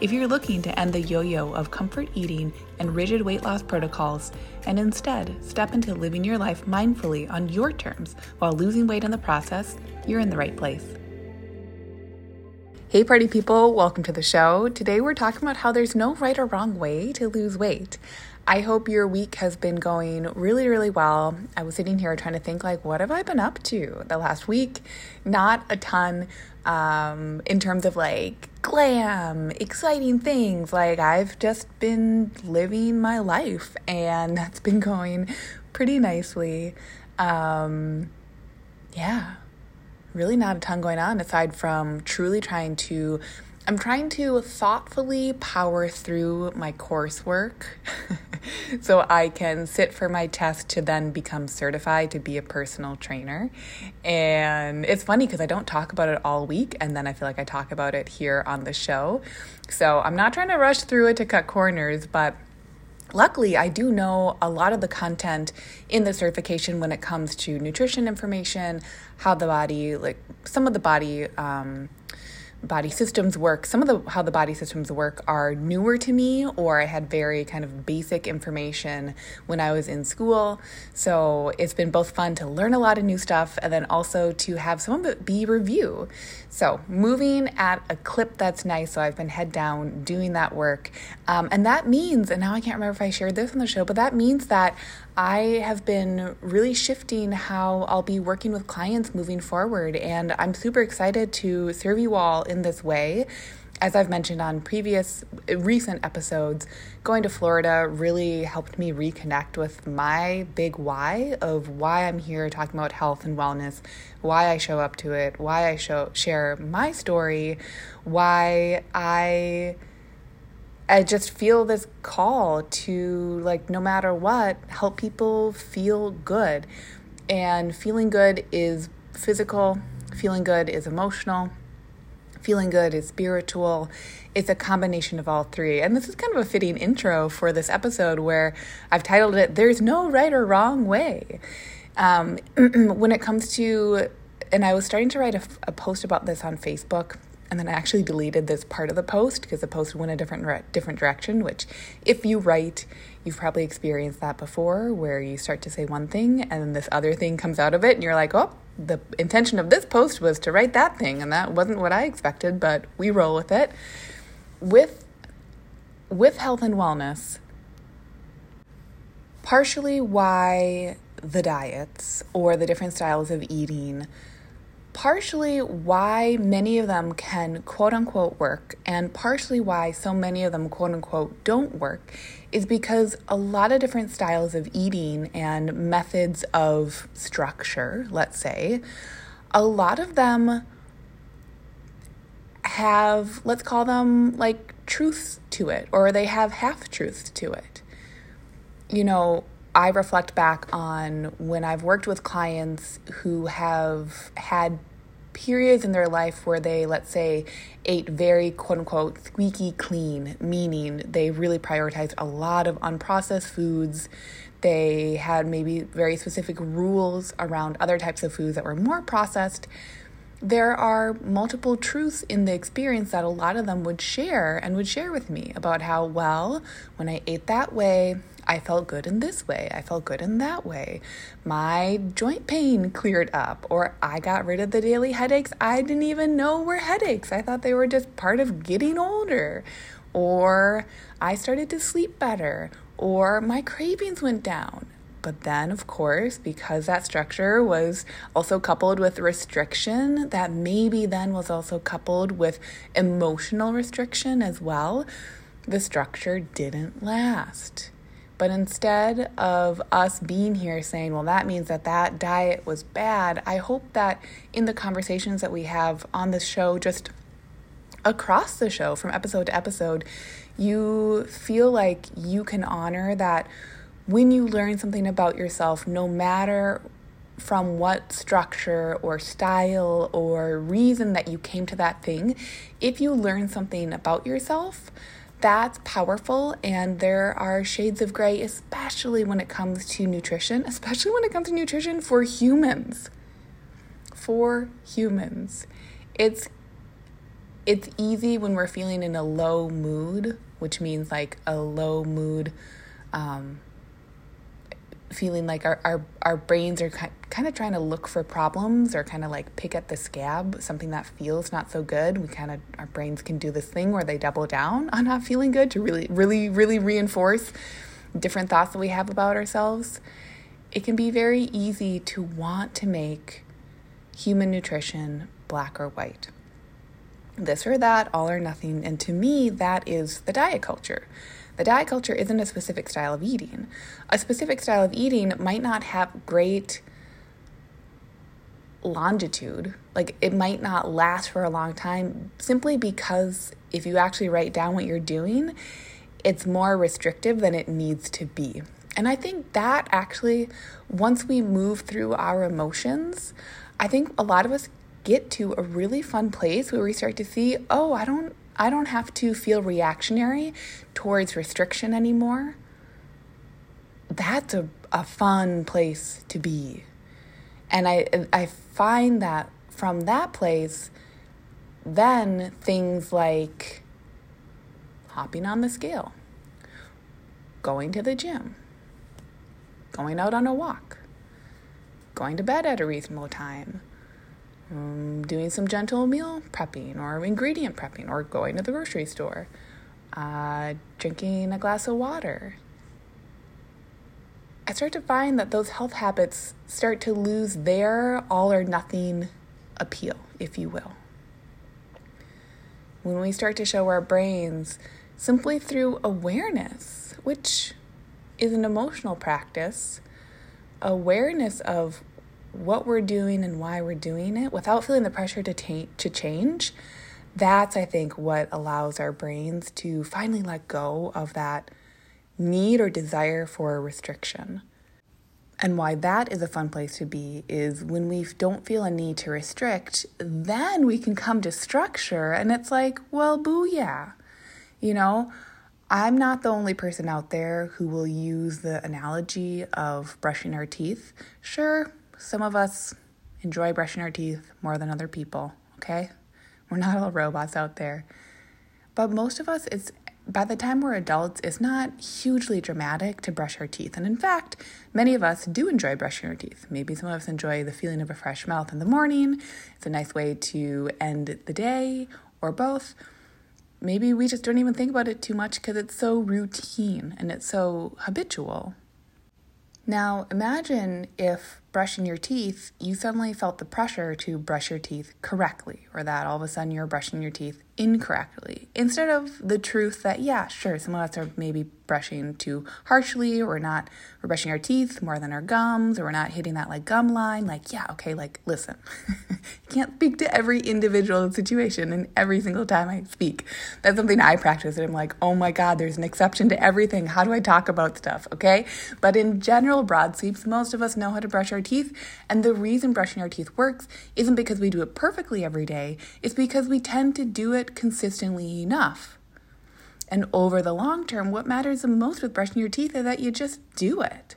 If you're looking to end the yo yo of comfort eating and rigid weight loss protocols and instead step into living your life mindfully on your terms while losing weight in the process, you're in the right place. Hey, party people, welcome to the show. Today we're talking about how there's no right or wrong way to lose weight. I hope your week has been going really, really well. I was sitting here trying to think, like, what have I been up to the last week? Not a ton um, in terms of like glam, exciting things. Like, I've just been living my life, and that's been going pretty nicely. Um, yeah, really not a ton going on aside from truly trying to I'm trying to thoughtfully power through my coursework so I can sit for my test to then become certified to be a personal trainer. And it's funny because I don't talk about it all week and then I feel like I talk about it here on the show. So I'm not trying to rush through it to cut corners, but luckily i do know a lot of the content in the certification when it comes to nutrition information how the body like some of the body um, body systems work some of the how the body systems work are newer to me or i had very kind of basic information when i was in school. So it's been both fun to learn a lot of new stuff and then also to have some of it be review so moving at a clip that's nice so i've been head down doing that work um, and that means and now i can't remember if i shared this on the show but that means that I have been really shifting how I'll be working with clients moving forward, and I'm super excited to serve you all in this way. As I've mentioned on previous recent episodes, going to Florida really helped me reconnect with my big why of why I'm here talking about health and wellness, why I show up to it, why I show share my story, why I I just feel this call to, like, no matter what, help people feel good. And feeling good is physical, feeling good is emotional, feeling good is spiritual. It's a combination of all three. And this is kind of a fitting intro for this episode where I've titled it, There's No Right or Wrong Way. Um, when it comes to, and I was starting to write a, a post about this on Facebook and then I actually deleted this part of the post because the post went a different different direction. Which, if you write, you've probably experienced that before, where you start to say one thing and then this other thing comes out of it, and you're like, oh, the intention of this post was to write that thing, and that wasn't what I expected, but we roll with it. With with health and wellness, partially why the diets or the different styles of eating partially why many of them can quote unquote work and partially why so many of them quote unquote don't work is because a lot of different styles of eating and methods of structure, let's say, a lot of them have, let's call them like truths to it, or they have half truths to it. You know, I reflect back on when I've worked with clients who have had periods in their life where they, let's say, ate very quote unquote squeaky clean, meaning they really prioritized a lot of unprocessed foods. They had maybe very specific rules around other types of foods that were more processed. There are multiple truths in the experience that a lot of them would share and would share with me about how, well, when I ate that way, I felt good in this way. I felt good in that way. My joint pain cleared up, or I got rid of the daily headaches I didn't even know were headaches. I thought they were just part of getting older. Or I started to sleep better, or my cravings went down. But then, of course, because that structure was also coupled with restriction, that maybe then was also coupled with emotional restriction as well, the structure didn't last. But instead of us being here saying, well, that means that that diet was bad, I hope that in the conversations that we have on the show, just across the show from episode to episode, you feel like you can honor that when you learn something about yourself, no matter from what structure or style or reason that you came to that thing, if you learn something about yourself, that's powerful. And there are shades of gray, especially when it comes to nutrition, especially when it comes to nutrition for humans. For humans. It's it's easy when we're feeling in a low mood, which means like a low mood um, feeling like our, our, our brains are kind of trying to look for problems or kind of like pick at the scab, something that feels not so good. We kind of, our brains can do this thing where they double down on not feeling good to really, really, really reinforce different thoughts that we have about ourselves. It can be very easy to want to make human nutrition black or white. This or that, all or nothing. And to me, that is the diet culture. The diet culture isn't a specific style of eating. A specific style of eating might not have great longitude. Like it might not last for a long time simply because if you actually write down what you're doing, it's more restrictive than it needs to be. And I think that actually, once we move through our emotions, I think a lot of us get to a really fun place where we start to see, oh, I don't I don't have to feel reactionary towards restriction anymore. That's a, a fun place to be. And I, I find that from that place, then things like hopping on the scale, going to the gym, going out on a walk, going to bed at a reasonable time, um, doing some gentle meal prepping or ingredient prepping or going to the grocery store, uh, drinking a glass of water. I start to find that those health habits start to lose their all or nothing appeal, if you will. When we start to show our brains simply through awareness, which is an emotional practice, awareness of what we're doing and why we're doing it without feeling the pressure to, to change, that's, I think, what allows our brains to finally let go of that need or desire for a restriction. And why that is a fun place to be is when we don't feel a need to restrict, then we can come to structure and it's like, well, booyah. You know, I'm not the only person out there who will use the analogy of brushing our teeth. Sure, some of us enjoy brushing our teeth more than other people, okay? We're not all robots out there. But most of us, it's by the time we're adults, it's not hugely dramatic to brush our teeth. And in fact, many of us do enjoy brushing our teeth. Maybe some of us enjoy the feeling of a fresh mouth in the morning. It's a nice way to end the day, or both. Maybe we just don't even think about it too much because it's so routine and it's so habitual. Now, imagine if brushing your teeth, you suddenly felt the pressure to brush your teeth correctly, or that all of a sudden you're brushing your teeth incorrectly, instead of the truth that, yeah, sure, some of us are maybe brushing too harshly, or we're not, we're brushing our teeth more than our gums, or we're not hitting that like gum line. Like, yeah, okay, like, listen, you can't speak to every individual situation and every single time I speak. That's something I practice, and I'm like, oh my God, there's an exception to everything. How do I talk about stuff, okay? But in general, broad sweeps, most of us know how to brush our teeth. And the reason brushing our teeth works isn't because we do it perfectly every day, it's because we tend to do it consistently enough. And over the long term, what matters the most with brushing your teeth is that you just do it.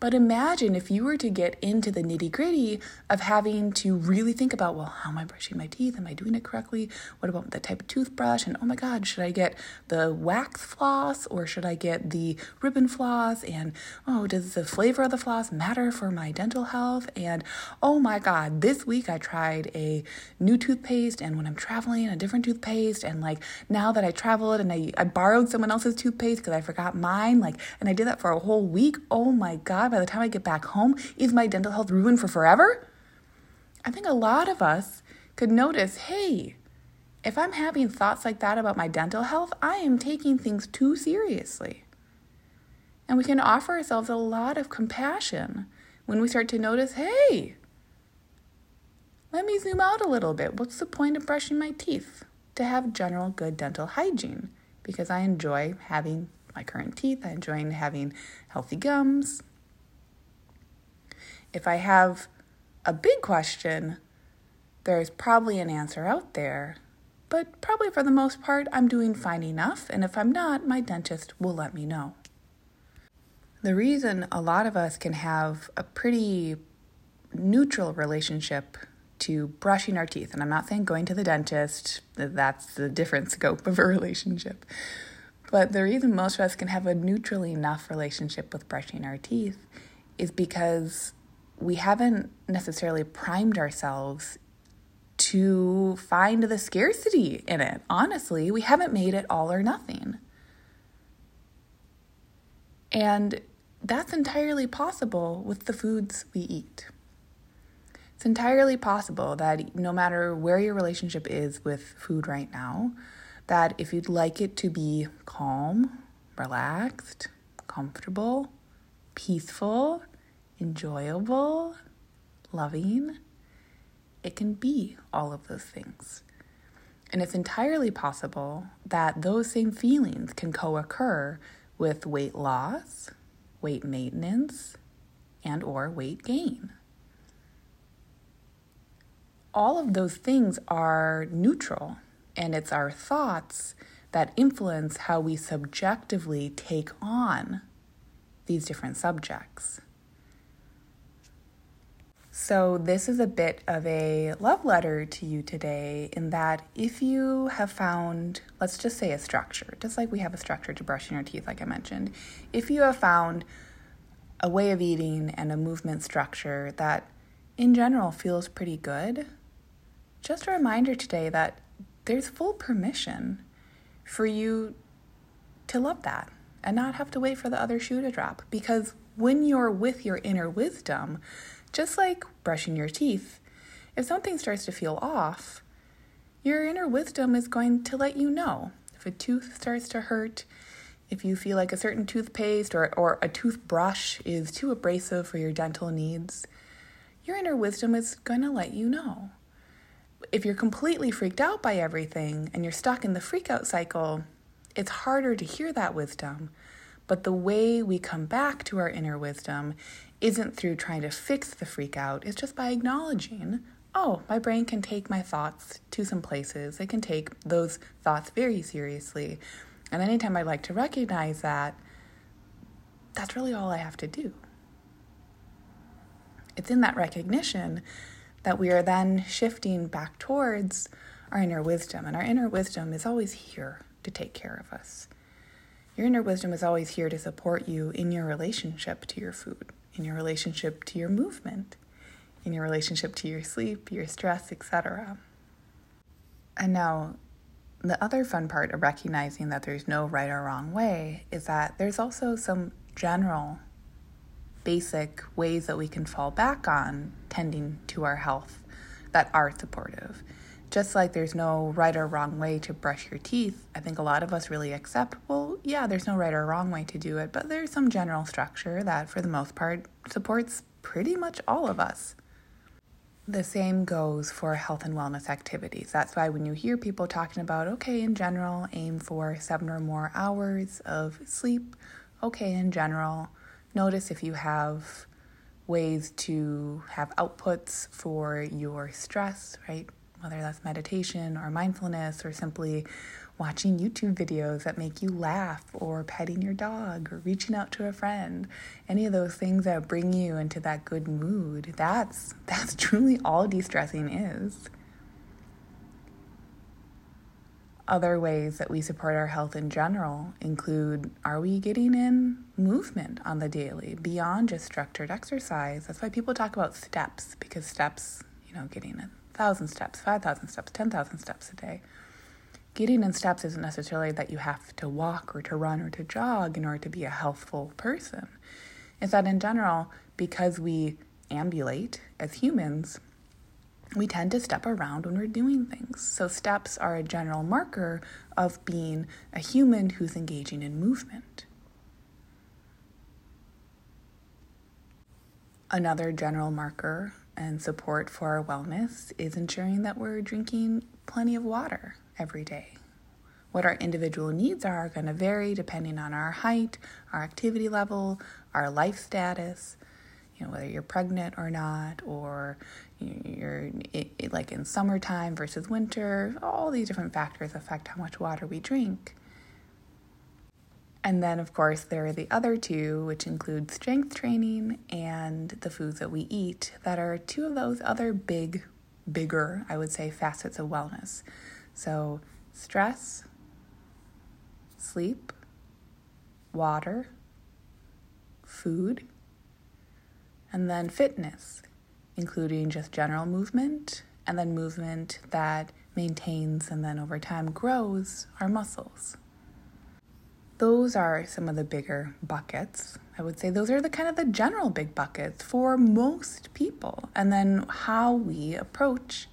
But imagine if you were to get into the nitty gritty of having to really think about, well, how am I brushing my teeth? Am I doing it correctly? What about the type of toothbrush? And oh my God, should I get the wax floss or should I get the ribbon floss? And oh, does the flavor of the floss matter for my dental health? And oh my God, this week I tried a new toothpaste and when I'm traveling, a different toothpaste. And like now that I traveled and I, I borrowed someone else's toothpaste because I forgot mine, like, and I did that for a whole week. Oh my God by the time I get back home? Is my dental health ruined for forever? I think a lot of us could notice hey, if I'm having thoughts like that about my dental health, I am taking things too seriously. And we can offer ourselves a lot of compassion when we start to notice hey, let me zoom out a little bit. What's the point of brushing my teeth? To have general good dental hygiene because I enjoy having my current teeth, I enjoy having healthy gums, If I have a big question, there's probably an answer out there, but probably for the most part, I'm doing fine enough, and if I'm not, my dentist will let me know. The reason a lot of us can have a pretty neutral relationship to brushing our teeth, and I'm not saying going to the dentist, that's the different scope of a relationship. But the reason most of us can have a neutral enough relationship with brushing our teeth is because we haven't necessarily primed ourselves to find the scarcity in it. Honestly, we haven't made it all or nothing. And that's entirely possible with the foods we eat. It's entirely possible that no matter where your relationship is with food right now, that if you'd like it to be calm, relaxed, comfortable, peaceful, enjoyable, loving, it can be all of those things. And it's entirely possible that those same feelings can co occur with weight loss, weight maintenance, and or weight gain all of those things are neutral, and it's our thoughts that influence how we subjectively take on these different subjects. So, this is a bit of a love letter to you today, in that if you have found, let's just say, a structure, just like we have a structure to brushing our teeth, like I mentioned, if you have found a way of eating and a movement structure that in general feels pretty good, just a reminder today that there's full permission for you to love that and not have to wait for the other shoe to drop. Because when you're with your inner wisdom, just like brushing your teeth, if something starts to feel off, your inner wisdom is going to let you know. If a tooth starts to hurt, if you feel like a certain toothpaste or, or a toothbrush is too abrasive for your dental needs, your inner wisdom is going to let you know if you're completely freaked out by everything and you're stuck in the freakout cycle, it's harder to hear that wisdom. But the way we come back to our inner wisdom isn't through trying to fix the freak out, it's just by acknowledging, oh, my brain can take my thoughts to some places. It can take those thoughts very seriously. And anytime I like to recognize that, that's really all I have to do. It's in that recognition that we are then shifting back towards our inner wisdom. And our inner wisdom is always here to take care of us. Your inner wisdom is always here to support you in your relationship to your food, in your relationship to your movement, in your relationship to your sleep, your stress, etc. And now, the other fun part of recognizing that there's no right or wrong way is that there's also some general basic ways that we can fall back on tending to our health that are supportive. Just like there's no right or wrong way to brush your teeth, I think a lot of us really accept, well, yeah, there's no right or wrong way to do it, but there's some general structure that, for the most part, supports pretty much all of us. The same goes for health and wellness activities. That's why when you hear people talking about, okay, in general, aim for seven or more hours of sleep, okay, in general, Notice if you have ways to have outputs for your stress, right? whether that's meditation or mindfulness or simply watching YouTube videos that make you laugh or petting your dog or reaching out to a friend, any of those things that bring you into that good mood. That's that's truly all de-stressing is. Other ways that we support our health in general include are we getting in movement on the daily beyond just structured exercise? That's why people talk about steps because steps, you know, getting in 1,000 steps, 5,000 steps, 10,000 steps a day. Getting in steps isn't necessarily that you have to walk or to run or to jog in order to be a healthful person. It's that in general, because we ambulate as humans, we tend to step around when we're doing things. So, steps are a general marker of being a human who's engaging in movement. Another general marker and support for our wellness is ensuring that we're drinking plenty of water every day. What our individual needs are, are going to vary depending on our height, our activity level, our life status, you know, whether you're pregnant or not, or you're like in summertime versus winter, all these different factors affect how much water we drink. And then, of course, there are the other two, which include strength training and the foods that we eat, that are two of those other big, bigger, I would say, facets of wellness. So, stress, sleep, water, food, and then fitness, including just general movement and then movement that maintains and then over time grows our muscles those are some of the bigger buckets. I would say those are the kind of the general big buckets for most people. And then how we approach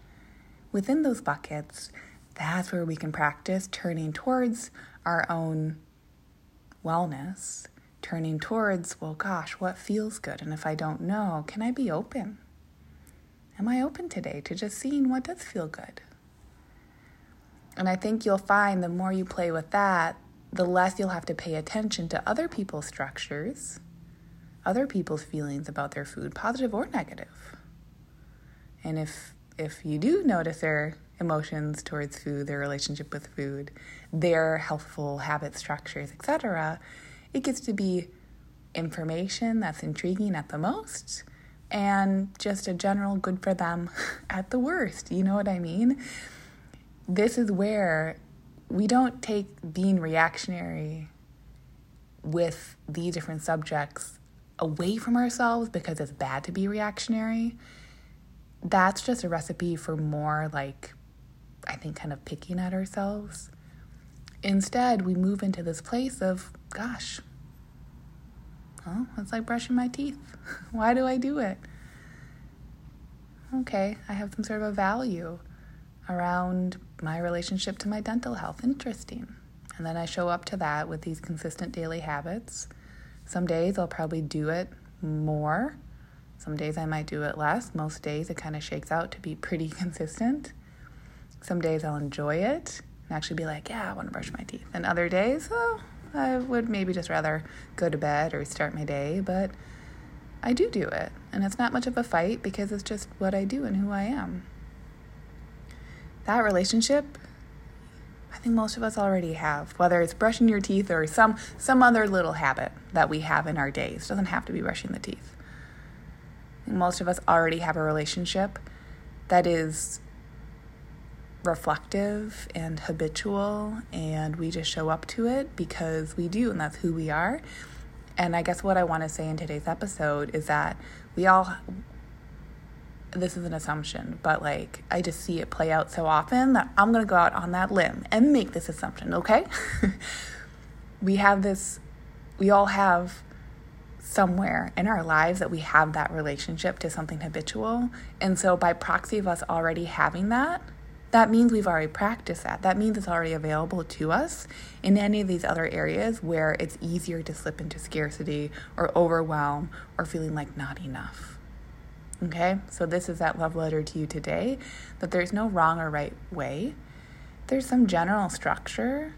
within those buckets, that's where we can practice turning towards our own wellness, turning towards, well, gosh, what feels good? And if I don't know, can I be open? Am I open today to just seeing what does feel good? And I think you'll find the more you play with that, the less you'll have to pay attention to other people's structures, other people's feelings about their food, positive or negative. And if if you do notice their emotions towards food, their relationship with food, their healthful habit structures, etc., it gets to be information that's intriguing at the most and just a general good for them at the worst. You know what I mean? This is where we don't take being reactionary with these different subjects away from ourselves because it's bad to be reactionary. That's just a recipe for more like, I think, kind of picking at ourselves. Instead, we move into this place of, gosh, well, it's like brushing my teeth. Why do I do it? Okay, I have some sort of a value around my relationship to my dental health. Interesting. And then I show up to that with these consistent daily habits. Some days I'll probably do it more. Some days I might do it less. Most days it kind of shakes out to be pretty consistent. Some days I'll enjoy it and actually be like, yeah, I want to brush my teeth. And other days, oh, I would maybe just rather go to bed or start my day, but I do do it. And it's not much of a fight because it's just what I do and who I am that relationship I think most of us already have, whether it's brushing your teeth or some some other little habit that we have in our days. It doesn't have to be brushing the teeth. Most of us already have a relationship that is reflective and habitual and we just show up to it because we do and that's who we are. And I guess what I want to say in today's episode is that we all this is an assumption, but like I just see it play out so often that I'm going to go out on that limb and make this assumption, okay? we have this, we all have somewhere in our lives that we have that relationship to something habitual. And so by proxy of us already having that, that means we've already practiced that. That means it's already available to us in any of these other areas where it's easier to slip into scarcity or overwhelm or feeling like not enough. Okay, so this is that love letter to you today that there's no wrong or right way. There's some general structure,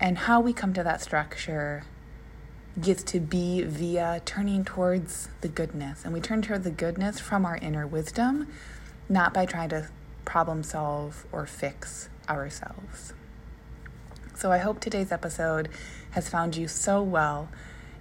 and how we come to that structure gets to be via turning towards the goodness. And we turn toward the goodness from our inner wisdom, not by trying to problem solve or fix ourselves. So I hope today's episode has found you so well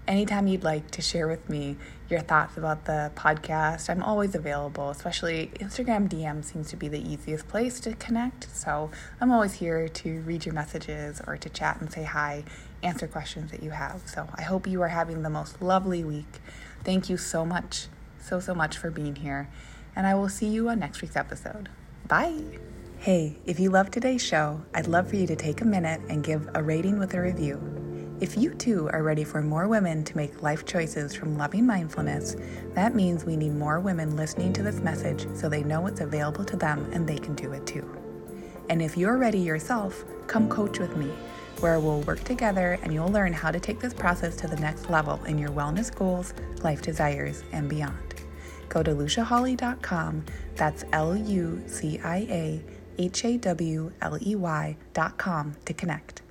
anytime you'd like to share with me your thoughts about the podcast, I'm always available, especially Instagram DM seems to be the easiest place to connect. So I'm always here to read your messages or to chat and say hi, answer questions that you have. So I hope you are having the most lovely week. Thank you so much, so, so much for being here. And I will see you on next week's episode. Bye. Hey, if you love today's show, I'd love for you to take a minute and give a rating with a review. If you too are ready for more women to make life choices from loving mindfulness, that means we need more women listening to this message so they know it's available to them and they can do it too. And if you're ready yourself, come coach with me, where we'll work together and you'll learn how to take this process to the next level in your wellness goals, life desires, and beyond. Go to luciahawley.com, that's L U C I A H A W L E Y.com to connect.